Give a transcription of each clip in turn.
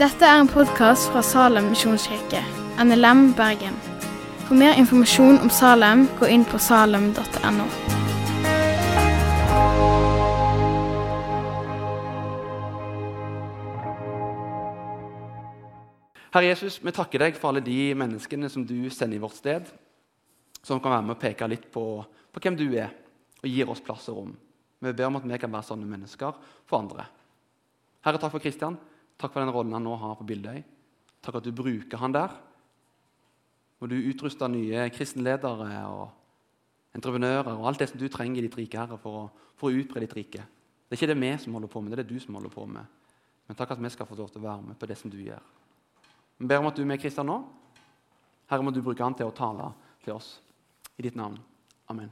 Dette er en podkast fra Salem misjonskirke, NLM Bergen. For mer informasjon om Salem, gå inn på salem.no. Herre Jesus, vi takker deg for alle de menneskene som du sender i vårt sted, som kan være med og peke litt på, på hvem du er, og gir oss plass og rom. Vi ber om at vi kan være sånne mennesker for andre. Herre, takk for Kristian. Takk for den rollen han nå har på Bildøy. Takk at du bruker han der. Og du utruster nye kristenledere og entreprenører og alt det som du trenger i ditt rike, Herre, for å, for å utbre ditt rike. Det er ikke det vi som holder på med, det er det du som holder på med. Men takk at vi skal få lov til å være med på det som du gjør. Vi ber om at du er med Kristian nå. Herre, må du bruke han til å tale til oss. I ditt navn. Amen.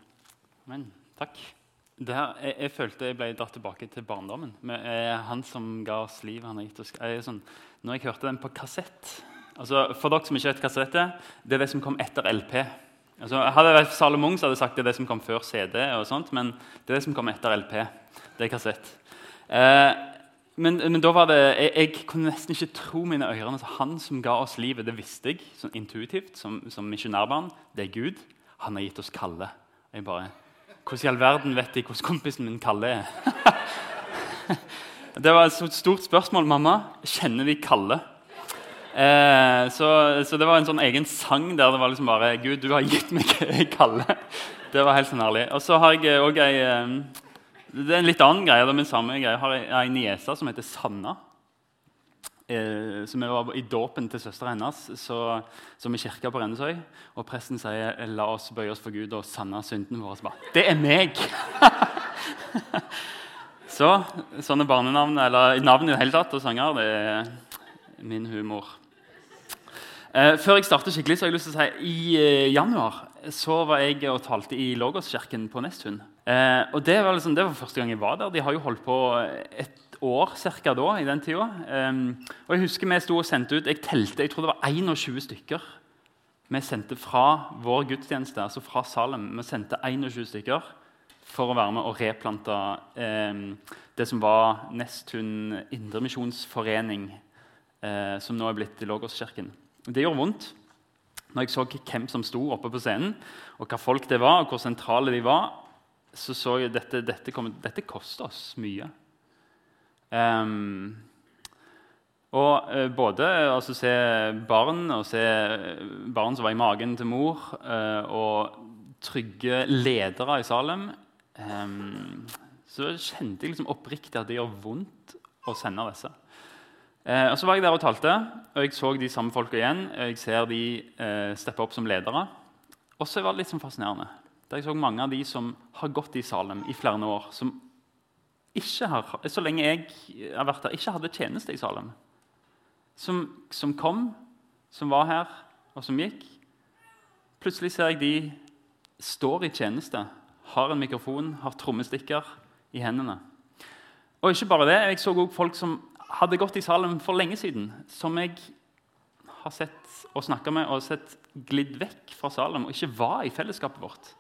Amen. Takk. Her, jeg, jeg, følte jeg ble dratt tilbake til barndommen. Med, eh, han som ga oss liv. han har gitt oss, jeg, sånn, Når jeg hørte den på kassett altså, For dere som ikke vet kassett er, det er det som kom etter LP. Altså, hadde jeg vært Salomon, så hadde jeg sagt det er det som kom før CD. og sånt, Men det er det som kom etter LP. Det er kassett. Eh, men, men, da var det, jeg, jeg, kunne nesten ikke tro mine øyne. Altså, han som ga oss livet, det visste jeg sånn intuitivt som, som misjonærbarn. Det er Gud. Han har gitt oss Kalle. Jeg bare, Hvordan i all verden vet de hvordan kompisen min Kalle er? det var et stort spørsmål, mamma. Kjenner vi Kalle? Eh, så, så, det var en sånn egen sang der det var liksom bare Gud, du har gitt meg Kalle. Det var helt sånn herlig. Og så har jeg òg ei eh, det er en litt annen greie. men samme greie. Jeg har ei niese som heter Sanna. Eh, som var I dåpen til søstera hennes så, som i kirka på Rennesøy. Og presten sier 'la oss bøye oss for Gud og sanne synden vår'. Bare, det er meg! så sånne barnenavn, eller navn i det hele tatt, og sanger, det er min humor. Eh, før jeg starter skikkelig, så har jeg lyst til å si i eh, januar så var jeg og talte i Lågåskirken på Nesttun. Eh, og det var, liksom, det var første gang jeg var der. De har jo holdt på et år cirka da. i den tida. Eh, og jeg husker vi sto og sendte ut Jeg telte, jeg tror det var 21 stykker. Vi sendte fra vår gudstjeneste, altså fra Salem, vi sendte 21 stykker for å være med og replante eh, det som var Nesttun Indremisjonsforening, eh, som nå er blitt Logoskirken. Det gjorde vondt når jeg så hvem som sto oppe på scenen, og hva folk det var, og hvor sentrale de var, så så jeg at dette, dette, dette koster oss mye. Um, og uh, både altså, se barn og se barn som var i magen til mor, uh, og trygge ledere i Salem um, Så kjente jeg liksom oppriktig at det gjør vondt å sende disse. Uh, og Så var jeg der og talte, og jeg så de samme folka igjen. og Jeg ser de uh, steppe opp som ledere. Og så var det litt sånn fascinerende. Der jeg så mange av de som har gått i Salem i flere år, som ikke har, så lenge jeg har vært her, ikke hadde tjeneste i Salem. Som, som kom, som var her, og som gikk. Plutselig ser jeg de står i tjeneste, har en mikrofon, har trommestikker i hendene. Og ikke bare det, jeg så også folk som hadde gått i Salem for lenge siden, som jeg har sett og snakka med og sett glidd vekk fra Salem og ikke var i fellesskapet vårt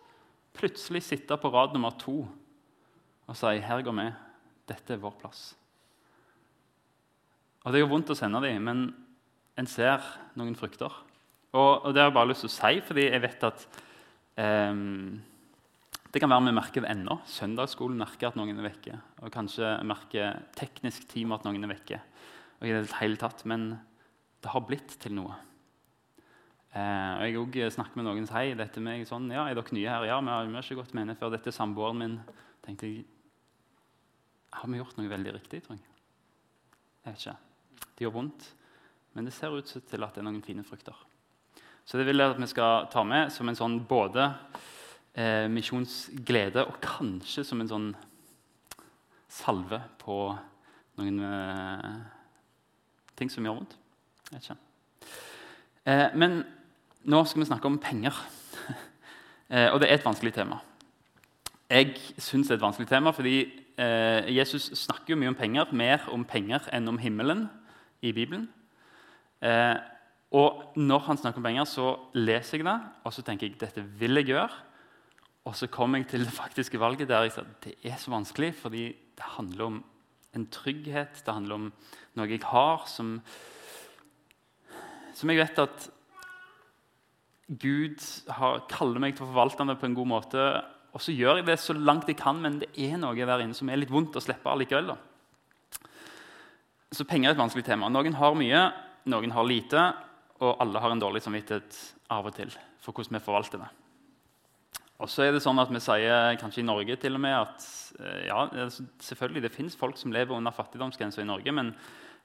plutselig sitte på rad nummer to og si 'Her går vi. Dette er vår plass'. Og Det gjør vondt å sende dem, men en ser noen frukter. Og, og, Det har jeg bare lyst til å si, fordi jeg vet at um, det kan være vi merker det ennå. Søndagsskolen merker at noen er vekke. Og kanskje merker teknisk team at noen er vekke. Og i det hele tatt, Men det har blitt til noe. Eh, og Jeg også snakker med noen som sier dette med sånn, ja, er dere nye her. Ja, vi har ikke gått med henne før. Dette er samboeren min. tenkte jeg, Har vi gjort noe veldig riktig, tror jeg? Jeg vet ikke. Det gjør vondt, men det ser ut til at det er noen fine frukter. Så det vil jeg at vi skal ta med som en sånn både eh, misjonsglede og kanskje som en sånn salve på noen eh, ting som gjør vondt. Jeg vet ikke. Eh, men nå skal vi snakke om penger. eh, og det er et vanskelig tema. Jeg syns det er et vanskelig tema fordi eh, Jesus snakker jo mye om penger, mer om penger enn om himmelen i Bibelen. Eh, og når han snakker om penger, så leser jeg det, og så tenker jeg dette vil jeg gjøre. Og så kommer jeg til det faktiske valget der jeg sier det er så vanskelig fordi det handler om en trygghet, det handler om noe jeg har som som jeg vet at Gud har, kaller meg til å forvalte det på en god måte. Og så gjør jeg det så langt jeg kan, men det er noe der inne som er litt vondt å slippe allikevel. da. Så penger er et vanskelig tema. Noen har mye, noen har lite, og alle har en dårlig samvittighet av og til for hvordan vi forvalter det. Og så er det sånn at Vi sier kanskje i Norge til og med at eh, ja, selvfølgelig det fins folk som lever under fattigdomsgrensa i Norge, men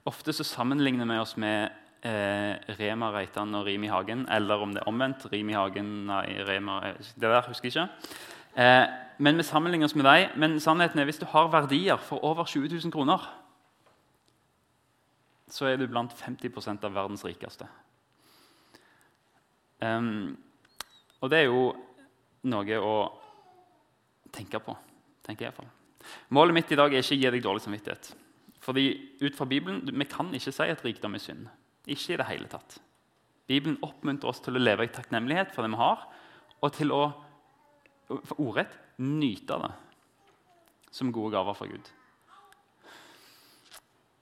ofte så sammenligner vi oss med eh, Rema Reitan og Rimi Hagen, Eller om det er omvendt. Rimi Hagen, nei, Rema eh, Det der husker jeg ikke. Eh, men vi sammenligner oss med dem. Men sannheten er hvis du har verdier for over 20 000 kroner, så er du blant 50% av verdens rikeste. Um, og det er jo noe å tenke på. tenker jeg iallfall. Målet mitt i dag er ikke å gi deg dårlig samvittighet. Fordi ut fra Bibelen, Vi kan ikke si at rikdom er synd. Ikke i det hele tatt. Bibelen oppmuntrer oss til å leve i takknemlighet for det vi har, og til å ordrett nyte det som gode gaver fra Gud.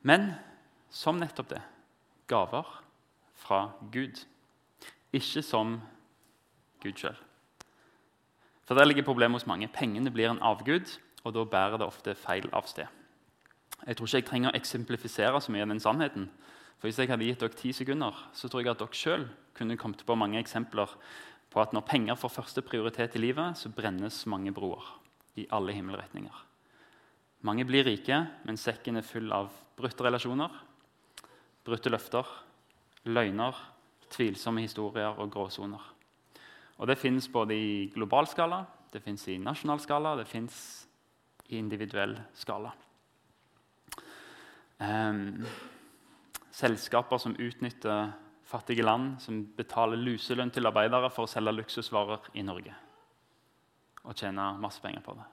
Men som nettopp det gaver fra Gud, ikke som Gud sjøl. For Der ligger problemet hos mange. Pengene blir en avgud, og da bærer det ofte feil av sted. Jeg tror ikke jeg trenger å eksemplifisere så mye av den sannheten. For Hvis jeg hadde gitt dere ti sekunder, så tror jeg at dere sjøl kunne kommet på mange eksempler på at når penger får første prioritet i livet, så brennes mange broer i alle himmelretninger. Mange blir rike, men sekken er full av brutte relasjoner, brutte løfter, løgner, tvilsomme historier og gråsoner. Og Det fins både i global skala, det fins i nasjonal skala, det fins i individuell skala. Um, selskaper som utnytter fattige land, som betaler luselønn til arbeidere for å selge luksusvarer i Norge og tjene masse penger på det.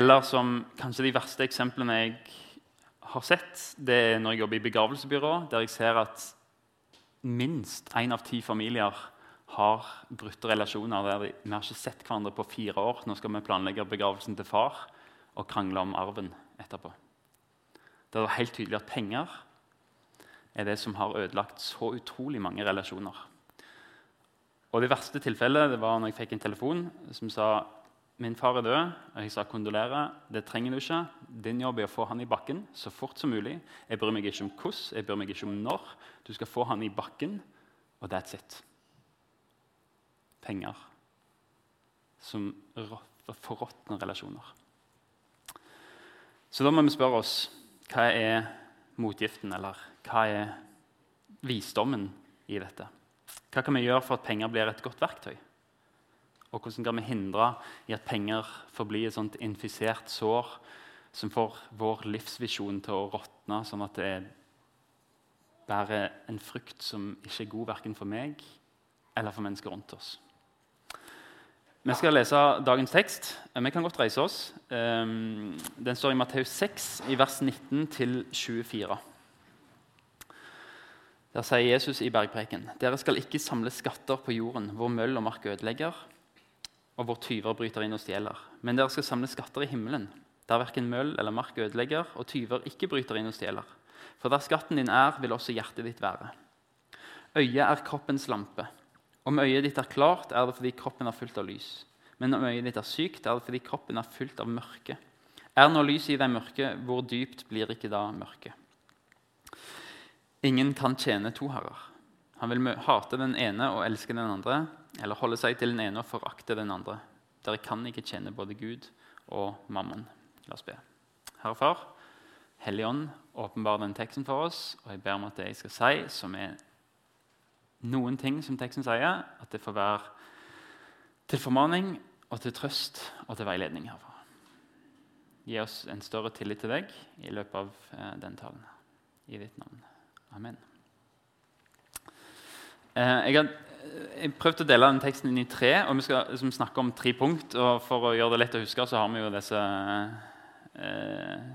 Eller som kanskje de verste eksemplene jeg har sett, det er når jeg jobber i begravelsesbyrå, der jeg ser at minst én av ti familier har brutte relasjoner der vi har ikke sett hverandre på fire år. Nå skal vi planlegge begravelsen til far og krangle om arven etterpå. Det er helt tydelig at penger er det som har ødelagt så utrolig mange relasjoner. Og Det verste tilfellet det var når jeg fikk en telefon som sa min far er død. Og jeg sa kondolerer. Det trenger du ikke. Din jobb er å få han i bakken så fort som mulig. Jeg bryr meg ikke om hvordan, jeg bryr meg ikke om når. Du skal få han i bakken, og that's it penger som forråtner relasjoner. Så da må vi spørre oss hva er motgiften, eller hva er visdommen i dette? Hva kan vi gjøre for at penger blir et godt verktøy? Og hvordan kan vi hindre i at penger forblir et sånt infisert sår som får vår livsvisjon til å råtne, sånn at det bærer en frukt som ikke er god verken for meg eller for mennesker rundt oss? Vi skal lese dagens tekst. Vi kan godt reise oss. Ehm, den står i Matteus 6, i vers 19-24. Der sier Jesus i bergpreken.: Dere skal ikke samle skatter på jorden, hvor møll og mark ødelegger, og hvor tyver bryter inn og stjeler. Men dere skal samle skatter i himmelen, der verken møll eller mark ødelegger, og tyver ikke bryter inn og stjeler. For der skatten din er, vil også hjertet ditt være. Øyet er kroppens lampe. Om øyet ditt er klart, er det fordi kroppen er fullt av lys. Men om øyet ditt er sykt, er det fordi kroppen er fullt av mørke. Er nå lyset i deg mørke, hvor dypt blir ikke da mørket? Ingen kan tjene to herrer. Han vil hate den ene og elske den andre, eller holde seg til den ene og forakte den andre. Dere kan ikke tjene både Gud og mammon. La oss be. Herre Far, Hellig Ånd, åpenbar den teksten for oss, og jeg ber om at det jeg skal si, som er noen ting som teksten sier, at det får være til formaning og til trøst og til veiledning herfra. Gi oss en større tillit til deg i løpet av eh, den talen. I ditt navn. Amen. Eh, jeg har jeg prøvd å dele den teksten inn i tre, og vi skal liksom, snakke om tre punkt. og For å gjøre det lett å huske, så har vi jo disse eh,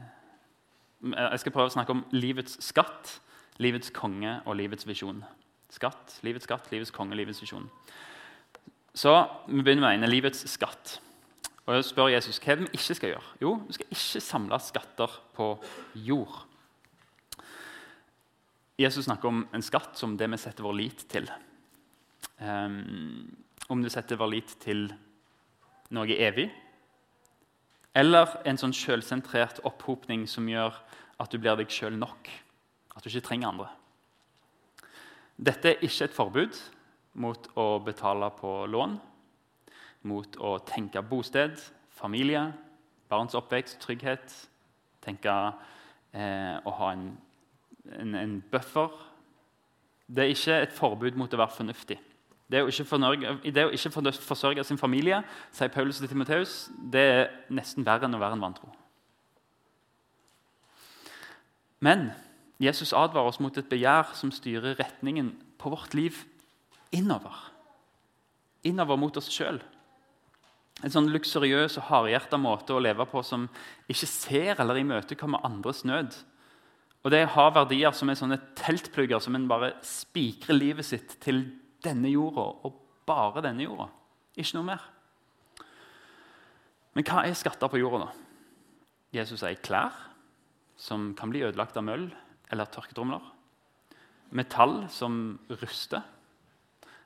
Jeg skal prøve å snakke om livets skatt, livets konge og livets visjon. Skatt, livets skatt, livets konge, livets visjon. Så vi begynner med ene, livets skatt. Og jeg spør Jesus hva vi ikke skal gjøre. Jo, vi skal ikke samle skatter på jord. Jesus snakker om en skatt som det vi setter vår lit til. Um, om du setter vår lit til noe evig, eller en sånn selvsentrert opphopning som gjør at du blir deg sjøl nok. At du ikke trenger andre. Dette er ikke et forbud mot å betale på lån, mot å tenke bosted, familie, barns oppvekst, trygghet. Tenke eh, å ha en, en, en buffer. Det er ikke et forbud mot å være fornuftig. Det å ikke, fornørge, det å ikke forsørge sin familie sier Paulus til Timoteus, det er nesten verre enn å være en vantro. Men Jesus advarer oss mot et begjær som styrer retningen på vårt liv innover. Innover mot oss sjøl. En sånn luksuriøs og hardhjerta måte å leve på som ikke ser eller imøtekommer andres nød. Og det har verdier som er sånne teltplugger som en bare spikrer livet sitt til denne jorda og bare denne jorda. Ikke noe mer. Men hva er skatter på jorda, da? Jesus sier klær, som kan bli ødelagt av møll eller tørketromler. Metall som ruster.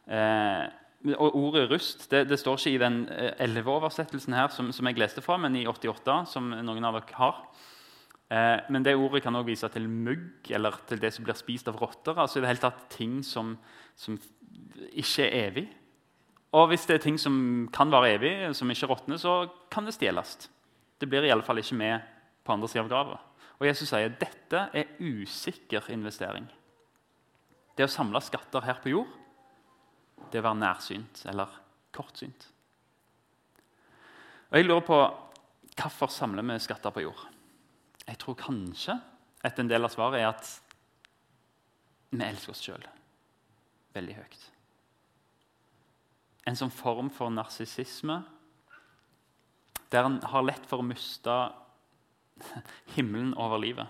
Eh, og Ordet 'rust' det, det, står ikke i den eh, elleve-oversettelsen her som, som, jeg leste fra, men i 88, som noen av dere har. Eh, men det ordet kan også vise til mugg eller til det som blir spist av rotter. altså i det hele tatt ting som, som ikke er evig. Og hvis det er ting som kan være evig, som ikke råtner, så kan det stjeles. Det blir i alle fall ikke med på andre sida av grava. Og Jesus sier dette er usikker investering. Det å samle skatter her på jord, det å være nærsynt eller kortsynt. Og Jeg lurer på hvorfor samler vi skatter på jord. Jeg tror kanskje at en del av svaret er at vi elsker oss sjøl veldig høyt. En sånn form for narsissisme der en har lett for å miste himmelen over livet.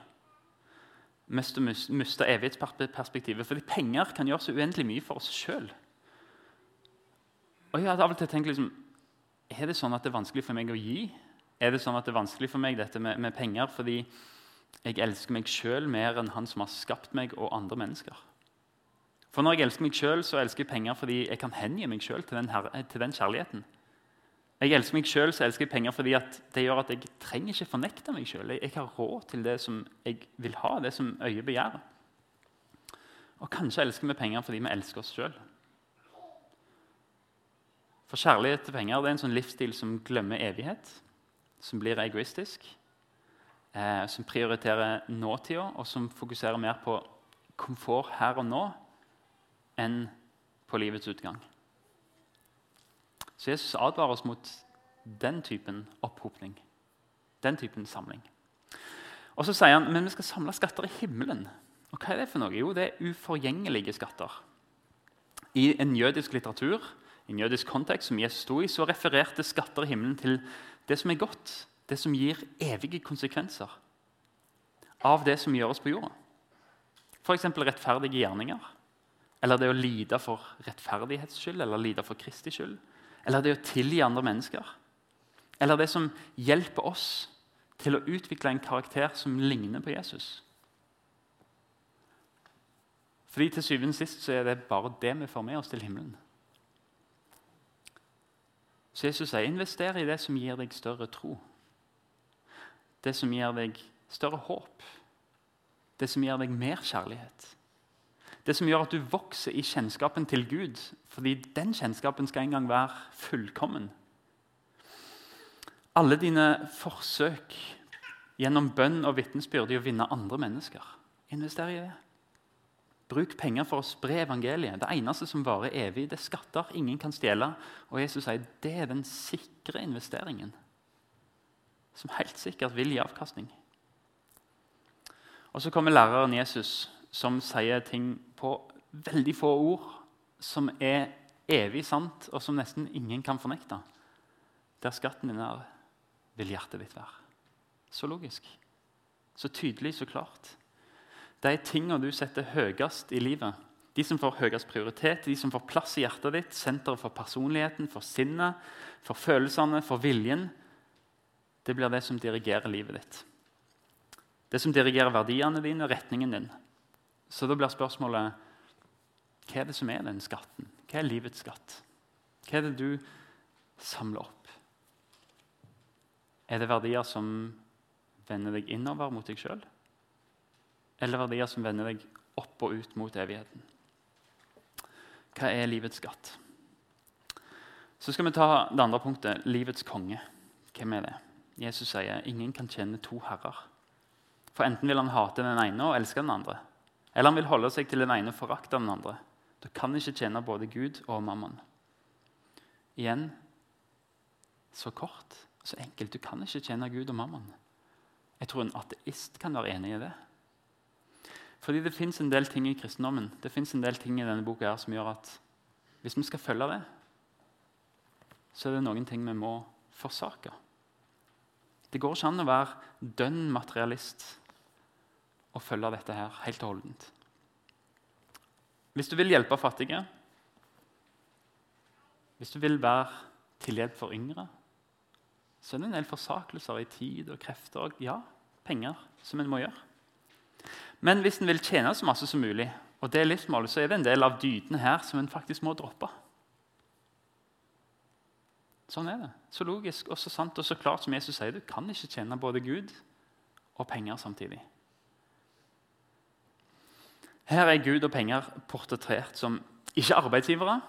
Miste, miste evighetsperspektivet. Fordi penger kan gjøre så uendelig mye for oss sjøl. Og jeg hadde av og til tenkt liksom, Er det sånn at det er vanskelig for meg å gi? Er det sånn at det er vanskelig for meg dette med, med penger fordi jeg elsker meg sjøl mer enn han som har skapt meg og andre mennesker? For når jeg elsker meg sjøl, så elsker jeg penger fordi jeg kan hengi meg sjøl til, til, den kjærligheten. Jeg elsker meg sjøl, så elsker jeg penger fordi det gjør at jeg trenger ikke fornekte meg sjøl. Jeg, jeg, har råd til det som jeg vil ha, det som øyet begjærer. Og kanskje elsker vi penger fordi vi elsker oss sjøl. For kjærlighet til penger det er en sånn livsstil som glemmer evighet, som blir egoistisk, eh, som prioriterer nåtida, og som fokuserer mer på komfort her og nå enn på livets utgang. Så Jesus advarer oss mot den typen opphopning, den typen samling. Og Så sier han men vi skal samle skatter i himmelen. Og Hva er det for noe? Jo, det er uforgjengelige skatter. I en jødisk litteratur, i en jødisk kontekst som Jesus sto i, så refererte skatter i himmelen til det som er godt, det som gir evige konsekvenser av det som gjøres på jorda. F.eks. rettferdige gjerninger. Eller det å lide for rettferdighets skyld eller lide for Kristi skyld. Eller det å tilgi andre mennesker. Eller det som hjelper oss til å utvikle en karakter som ligner på Jesus. Fordi til syvende og sist så er det bare det vi får med oss til himmelen. Så Jesus sier invester i det som gir deg større tro. Det som gir deg større håp. Det som gir deg mer kjærlighet. Det som gjør at du vokser i kjennskapen til Gud. Fordi den kjennskapen skal en gang være fullkommen. Alle dine forsøk gjennom bønn og vitnesbyrd i å vinne andre mennesker. Invester i det. Bruk penger for å spre evangeliet. Det eneste som varer evig, det er skatter ingen kan stjele. Og Jesus sier det er den sikre investeringen, som helt sikkert vil gi avkastning. Og Så kommer læreren Jesus som sier ting på veldig få ord, som er evig sant, og som nesten ingen kan fornekte. Der skatten din er, vil hjertet ditt være. Så logisk. Så tydelig, så klart. De tinga du setter høyest i livet, de som får høyest prioritet, de som får plass i hjertet ditt, senteret for personligheten, for sinnet, for følelsene, for viljen, det blir det som dirigerer livet ditt. Det som dirigerer verdiene dine, retningen din. Så da blir spørsmålet hva er det som er den skatten? Hva er livets skatt? Hva er det du samler opp? Er det verdier som vender deg innover mot deg sjøl? Eller verdier som vender deg opp og ut mot evigheten? Hva er livets skatt? Så skal vi ta det andre punktet livets konge. Hvem er det? Jesus sier ingen kan tjene to herrer. For enten vil han hate den ene og elske den andre, eller han vil holde seg til den ene og forakte den andre. Du kan ikke tjene både Gud og mammon. Igjen så kort, så enkelt. Du kan ikke tjene Gud og mammon. Jeg tror en ateist kan være enig i det. Fordi det fins en del ting i kristendommen det en del ting i denne boka her som gjør at hvis vi skal følge det, så er det noen ting vi må forsake. Det går ikke an å være dønn materialist og følge dette her helt og holdent. Hvis du vil hjelpe fattige, hvis du vil være til hjelp for yngre, så er det en del forsakelser i tid og krefter og ja, penger som en må gjøre. Men hvis en vil tjene så masse som mulig, og det er livsmålet, så er det en del av dydene her som en faktisk må droppe. Sånn er det. Så logisk og så sant og så klart som Jesus sier. Du kan ikke tjene både Gud og penger samtidig. Her er Gud og penger portrettert som ikke arbeidsgivere,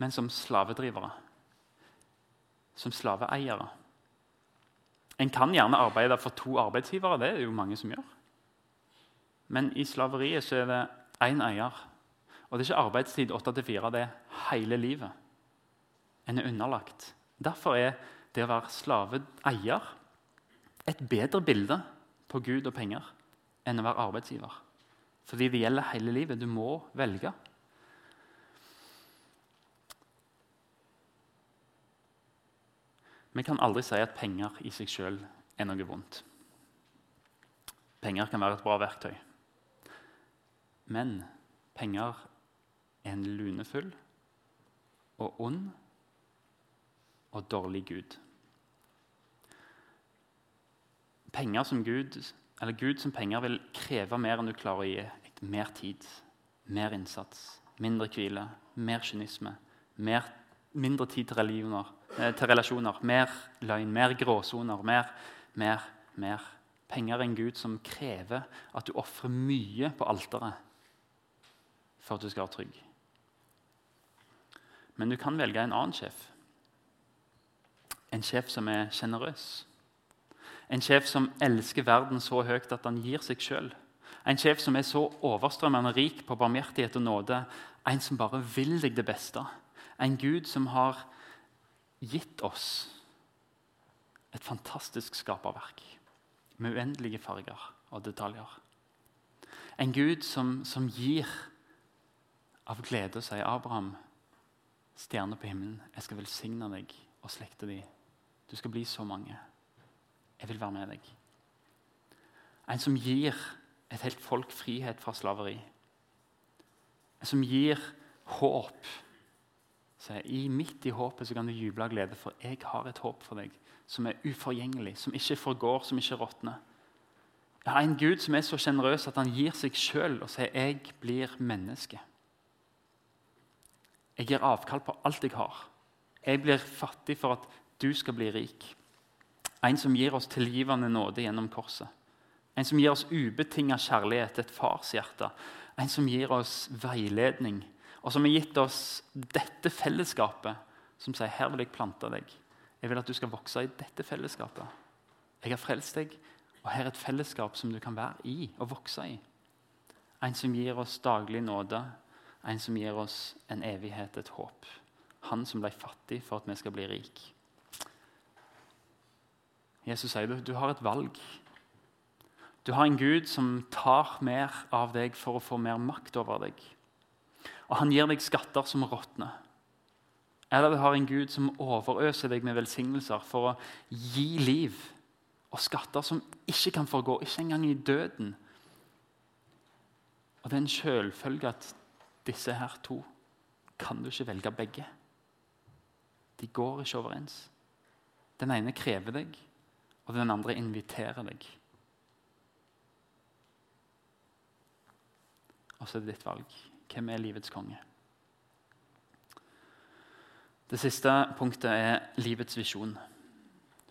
men som slavedrivere. Som slaveeiere. En kan gjerne arbeide for to arbeidsgivere, det er jo mange som gjør. Men i slaveriet så er det én eier. Og det er ikke arbeidstid 8 til 4, det er hele livet. En er underlagt. Derfor er det å være slaveeier et bedre bilde på Gud og penger enn å være arbeidsgiver. Fordi det gjelder hele livet. Du må velge. Vi kan aldri si at penger i seg sjøl er noe vondt. Penger kan være et bra verktøy. Men penger er en lunefull og ond og dårlig gud. Penger som Gud eller Gud som penger vil kreve mer enn du klarer å gi. Mer tid, mer innsats, mindre hvile, mer kynisme. Mer, mindre tid til, eh, til, relasjoner, mer løgn, mer gråsoner. Mer, mer, mer. Penger er en Gud som krever at du ofrer mye på alteret for at du skal være trygg. Men du kan velge en annen sjef. En sjef som er sjenerøs en sjef som elsker verden så høyt at han gir seg sjøl. En sjef som er så overstrømmende rik på barmhjertighet og nåde. En som bare vil deg det beste. En Gud som har gitt oss et fantastisk skaperverk med uendelige farger og detaljer. En Gud som, som gir av glede sier Abraham, stjerne på himmelen, jeg skal velsigne deg og slekte deg. Du skal bli så mange. Jeg vil være med deg. En som gir et helt folk frihet fra slaveri. Som gir håp. Så I midt i håpet så kan du juble av glede, for jeg har et håp for deg som er uforgjengelig, som ikke forgår, som ikke råtner. Jeg har en Gud som er så sjenerøs at han gir seg sjøl og sier 'jeg blir menneske'. Jeg gir avkall på alt jeg har. Jeg blir fattig for at du skal bli rik. En som gir oss tilgivende nåde gjennom korset. En som gir oss ubetinga kjærlighet, et farshjerte. En som gir oss veiledning, og som har gitt oss dette fellesskapet, som sier 'Her vil jeg plante deg'. Jeg vil at du skal vokse i dette fellesskapet. Jeg har frelst deg, og her er et fellesskap som du kan være i og vokse i. En som gir oss daglig nåde, en som gir oss en evighet, et håp. Han som ble fattig for at vi skal bli rik. Jesus sier du, du har et valg. Du har en Gud som tar mer av deg for å få mer makt over deg. Og han gir deg skatter som råtner. Eller du har en Gud som overøser deg med velsignelser for å gi liv og skatter som ikke kan forgå, ikke engang i døden. Og det er en selvfølge at disse her to kan du ikke velge begge. De går ikke overens. Den ene krever deg, og den andre inviterer deg. Og så er det ditt valg. Hvem er livets konge? Det siste punktet er livets visjon.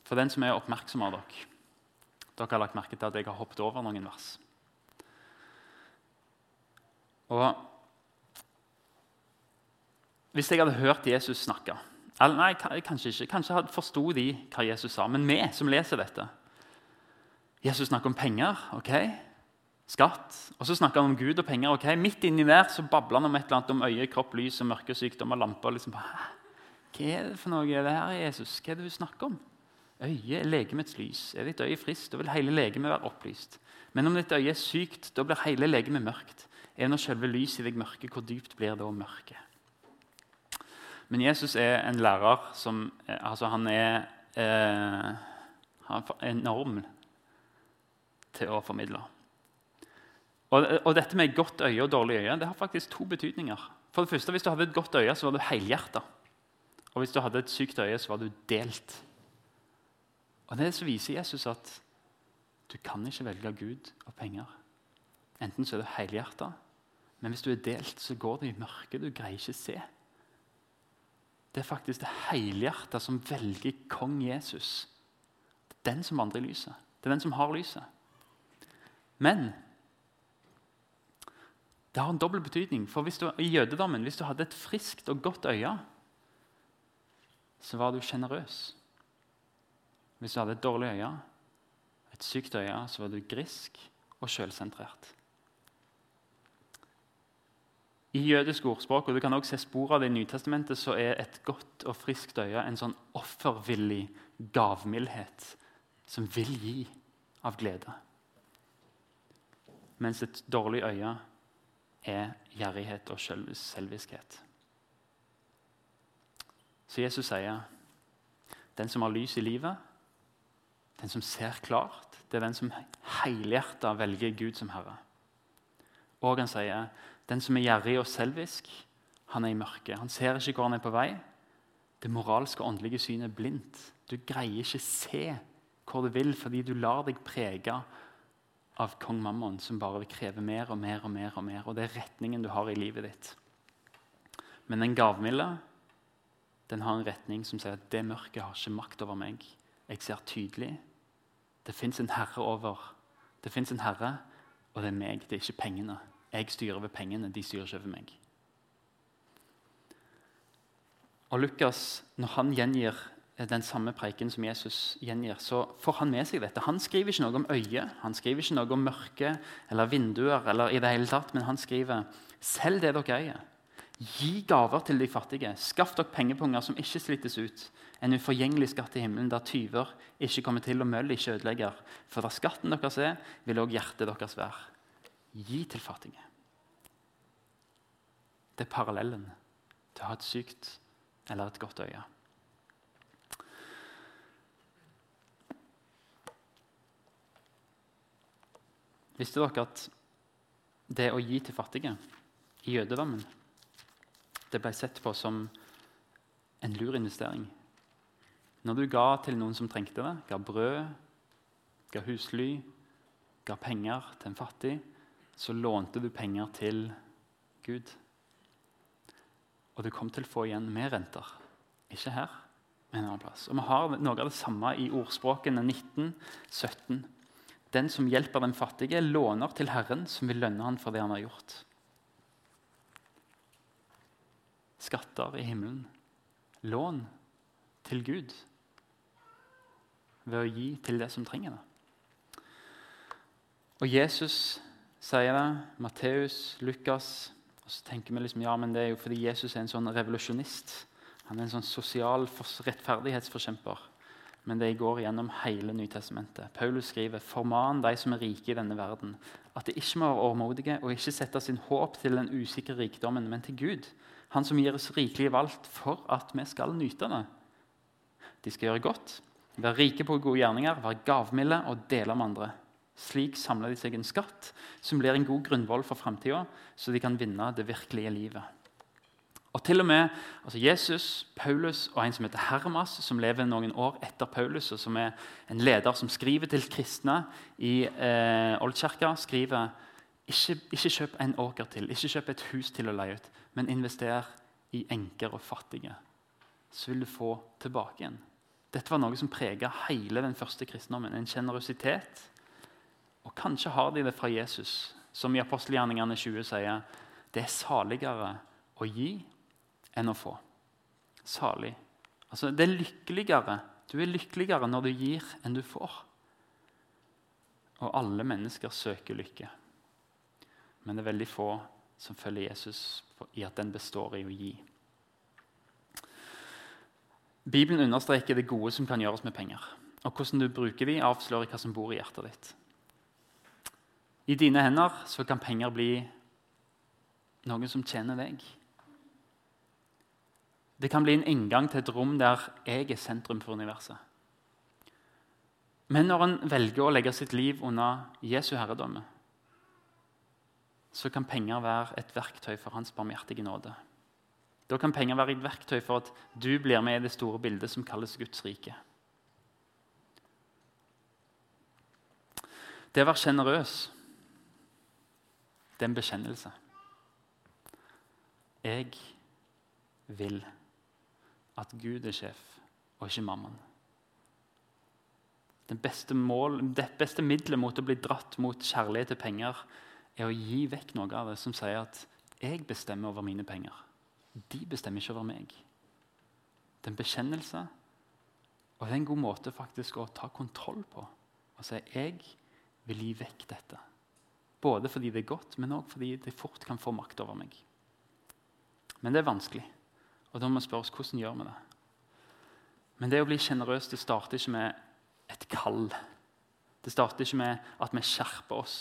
For den som er oppmerksom av dere Dere har lagt merke til at jeg har hoppet over noen vers. Og Hvis jeg hadde hørt Jesus snakke eller Nei, kanskje ikke. Kanskje forsto de hva Jesus sa. Men vi som leser dette Jesus snakker om penger. ok? Skatt. Og så snakker han om Gud og penger. ok? Midt inni der så babler han om et eller annet om øye, kropp, lys, og mørke, sykdom og lamper. Liksom, Hva er det for noe det her, Jesus? Hva er det du snakker om? Øyet er legemets lys. Er ditt øye friskt, da vil hele legemet være opplyst. Men om ditt øye er sykt, da blir hele legemet mørkt. Er nå selve lyset i deg mørke, hvor dypt blir da mørket? Men Jesus er en lærer som altså Han er eh, er enorm til å formidle. Og, og, dette med godt øye og dårlig øye det har faktisk to betydninger. For det første, Hvis du hadde et godt øye, så var du helhjerta. Og hvis du hadde et sykt øye, så var du delt. Og Det så viser Jesus at du kan ikke velge Gud og penger. Enten så er du helhjerta, men hvis du er delt, så går det i mørket. Du greier ikke å se. Det er faktisk det helhjerta som velger kong Jesus. Det er den som vandrer i lyset. Det er den som har lyset. Men det har en dobbel betydning. For du, I jødedommen, hvis du hadde et friskt og godt øye, så var du sjenerøs. Hvis du hadde et dårlig øye, et sykt øye, så var du grisk og sjølsentrert. I jødisk ordspråk og du kan også se spor av det i Nytestamentet, så er et godt og friskt øye en sånn offervillig gavmildhet som vil gi av glede. Mens et dårlig øye er gjerrighet og selviskhet. Så Jesus sier den som har lys i livet, den som ser klart, det er den som helhjerta velger Gud som herre. Og han sier den som er gjerrig og selvisk, han er i mørket. Han ser ikke hvor han er på vei. Det moralske og åndelige synet er blindt. Du greier ikke se hvor du vil fordi du lar deg prege av kong Mammon, som bare vil kreve mer og mer og mer. Og mer, og det er retningen du har i livet ditt. Men den gavmilde den har en retning som sier at det mørket har ikke makt over meg. Jeg ser tydelig. Det fins en herre over. Det fins en herre, og det er meg. Det er ikke pengene. Jeg styrer over pengene, de styrer ikke over meg. Og Lukas, når han gjengir den samme preken som Jesus gjengir, så får han med seg dette. Han skriver ikke noe om øyet, han skriver ikke noe om mørke eller vinduer, eller i det hele tatt, men han skriver selv det dere eier. Gi gaver til de fattige. Skaff dere pengepunger som ikke slittes ut. En uforgjengelig skatt i himmelen der tyver ikke kommer til og møll ikke ødelegger. For der skatten deres er, vil også hjertet deres være. Gi til fattige. Det er parallellen til å ha et sykt eller et godt øye. Visste dere at det å gi til fattige i jødedommen det ble sett på som en lur investering? Når du ga til noen som trengte det, ga brød, ga husly, ga penger til en fattig, så lånte du penger til Gud. Og du kom til å få igjen med renter. Ikke her, men en annen plass. Og Vi har noe av det samme i ordspråkene 19, 17. Den som hjelper den fattige, låner til Herren, som vil lønne han for det han har gjort. Skatter i himmelen. Lån til Gud ved å gi til det som trenger det. Og Jesus sier det. Matteus, Lukas. Og så tenker vi liksom, ja, men Det er jo fordi Jesus er en sånn revolusjonist. Han er en sånn sosial rettferdighetsforkjemper. Men det går gjennom hele Nytestamentet. Paulus skriver forman de som er rike i denne verden, at de ikke må være overmodige og ikke sette sin håp til den usikre rikdommen, men til Gud, Han som gir oss rikelig valgt for at vi skal nyte det. De skal gjøre godt, være rike på gode gjerninger, være gavmilde og dele med andre. Slik samler de seg en skatt som blir en god grunnvoll for framtida, så de kan vinne det virkelige livet. Og til og med altså Jesus, Paulus og en som heter Hermas, som lever noen år etter Paulus, og som er en leder som skriver til kristne i eh, Oldkirka, skriver Ikke, ikke kjøp en åker til, ikke kjøp et hus til å leie ut, men invester i enker og fattige. Så vil du få tilbake igjen. Dette var noe som prega hele den første kristendommen. En sjenerøsitet. Og kanskje har de det fra Jesus, som i apostelgjerningene 20 sier det er saligere å gi enn å få. Salig. Altså, det er lykkeligere. Du er lykkeligere når du gir, enn du får. Og alle mennesker søker lykke. Men det er veldig få som følger Jesus i at den består i å gi. Bibelen understreker det gode som kan gjøres med penger. Og hvordan du bruker de, avslører hva som bor i hjertet ditt. I dine hender så kan penger bli noen som tjener deg. Det kan bli en inngang til et rom der jeg er sentrum for universet. Men når en velger å legge sitt liv under Jesu herredømme, så kan penger være et verktøy for hans barmhjertige nåde. Da kan penger være et verktøy for at du blir med i det store bildet som kalles Guds rike. Det å være sjenerøs, det er en bekjennelse. Jeg vil at Gud er sjef, og ikke mammaen. Det beste, mål, det beste middelet mot å bli dratt mot kjærlighet til penger er å gi vekk noe av det som sier at 'jeg bestemmer over mine penger'. De bestemmer ikke over meg. Det er en bekjennelse, og det er en god måte faktisk å ta kontroll på. Og si 'jeg vil gi vekk dette'. Både fordi det er godt, men òg fordi det fort kan få makt over meg. Men det er vanskelig, og da må vi spørre oss hvordan gjør vi det. Men det å bli sjenerøs det starter ikke med et kall. Det starter ikke med at vi skjerper oss,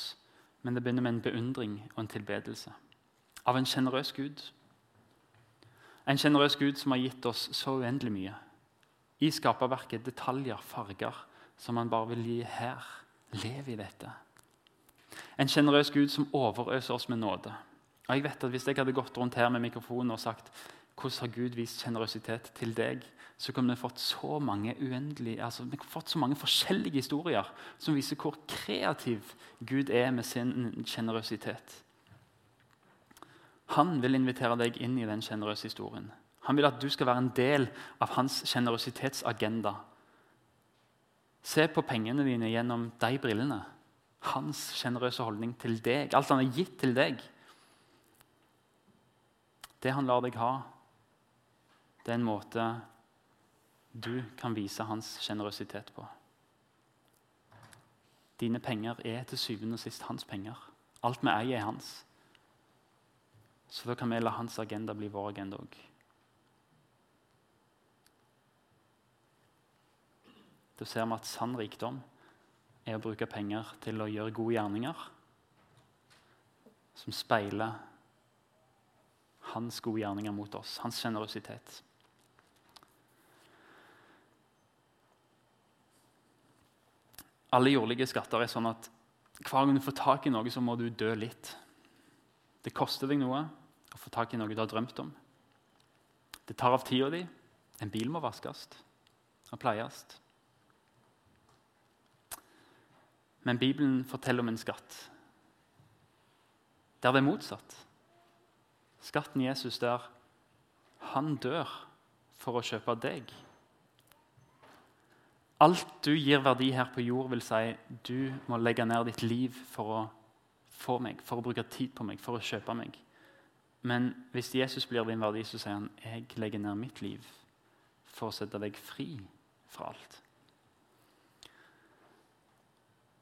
men det begynner med en beundring og en tilbedelse av en sjenerøs Gud. En sjenerøs Gud som har gitt oss så uendelig mye. I skaperverket detaljer, farger, som han bare vil gi her. Lev i dette. En sjenerøs Gud som overøser oss med nåde. Og jeg vet at Hvis jeg hadde gått rundt her med mikrofonen og sagt hvordan har Gud vist sjenerøsitet til deg, så kunne vi fått så mange uendelige, altså vi har fått så mange forskjellige historier som viser hvor kreativ Gud er med sin sjenerøsitet. Han vil invitere deg inn i den sjenerøse historien. Han vil at du skal være en del av hans sjenerøsitetsagenda. Se på pengene dine gjennom de brillene. Hans sjenerøse holdning til deg. Alt han har gitt til deg. Det han lar deg ha, det er en måte du kan vise hans sjenerøsitet på. Dine penger er til syvende og sist hans penger. Alt vi eier, er hans. Så da kan vi la hans agenda bli vår agenda òg. Da ser vi at sann rikdom er å bruke penger til å gjøre gode gjerninger som speiler hans gode gjerninger mot oss, hans sjenerøsitet. Alle jordlige skatter er sånn at hver gang du får tak i noe, så må du dø litt. Det koster deg noe å få tak i noe du har drømt om. Det tar av tida di. En bil må vaskes og pleies. Men Bibelen forteller om en skatt der det er motsatt. Skatten Jesus der han dør for å kjøpe deg. Alt du gir verdi her på jord, vil si du må legge ned ditt liv for å få meg, for å bruke tid på meg, for å kjøpe meg. Men hvis Jesus blir din verdi, så sier han jeg legger ned mitt liv for å sette deg fri fra alt.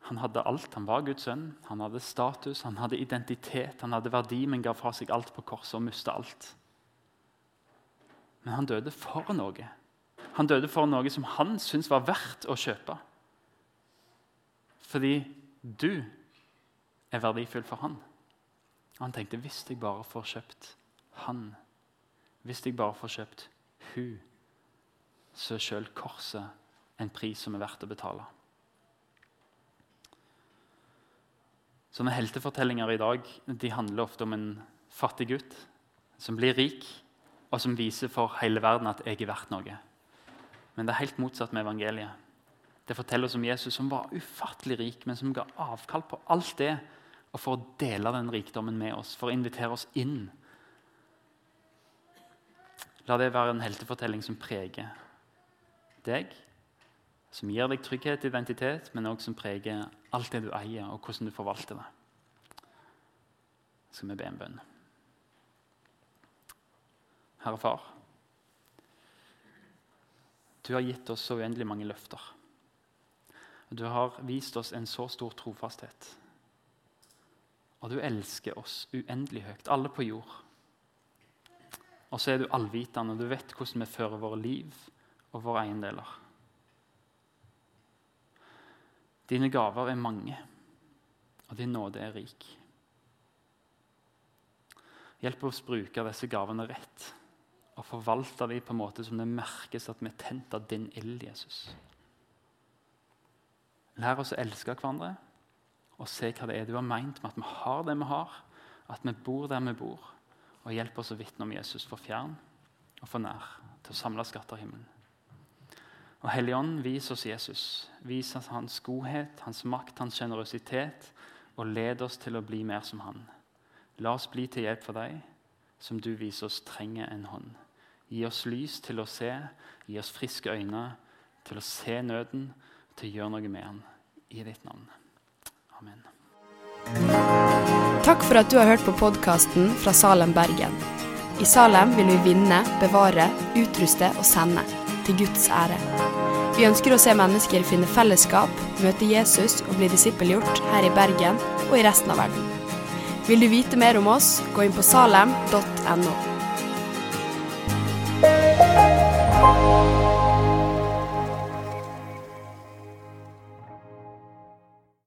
Han hadde alt. Han var Guds sønn. Han hadde status, han hadde identitet, han hadde verdi, men ga fra seg alt på korset og mista alt. Men han døde for noe. Han døde for noe som han syntes var verdt å kjøpe. Fordi du er verdifull for han. Han tenkte hvis jeg bare får kjøpt han, hvis jeg bare får kjøpt hun, så er sjøl korset en pris som er verdt å betale. Sånne heltefortellinger i dag de handler ofte om en fattig gutt som blir rik, og som viser for hele verden at jeg er verdt noe. Men det er helt motsatt med evangeliet. Det forteller oss om Jesus som var ufattelig rik, men som ga avkall på alt det og for å dele den rikdommen med oss, for å invitere oss inn. La det være en heltefortelling som preger deg, som gir deg trygghet og identitet, men også som preger alt det du eier, og hvordan du forvalter det. Skal vi be en bønn? Herre Far, du har gitt oss så uendelig mange løfter. Du har vist oss en så stor trofasthet. Og du elsker oss uendelig høyt, alle på jord. Og så er du allvitende, og du vet hvordan vi fører våre liv og våre eiendeler. Dine gaver er mange, og din nåde er rik. Hjelp oss bruke disse gavene rett og forvalte dem på en måte som det merkes at vi er tent av din ild, Jesus. Lær oss å elske hverandre og se hva det er du har meint med at vi har det vi har, at vi bor der vi bor, og hjelp oss å vitne om Jesus for fjern og for nær, til å samle skatter i himmelen. Og Helligånd, vis oss Jesus. Vis oss hans godhet, hans makt, hans sjenerøsitet, og led oss til å bli mer som han. La oss bli til hjelp for deg, som du viser oss trenger en hånd. Gi oss lys til å se, gi oss friske øyne til å se nøden, til å gjøre noe med den. I ditt navn. Amen. Takk for at du har hørt på podkasten fra Salem, Bergen. I Salem vil vi vinne, bevare, utruste og sende. Til Guds ære. Vi ønsker å se mennesker finne fellesskap, møte Jesus og bli disippelgjort her i Bergen og i resten av verden. Vil du vite mer om oss, gå inn på salem.no.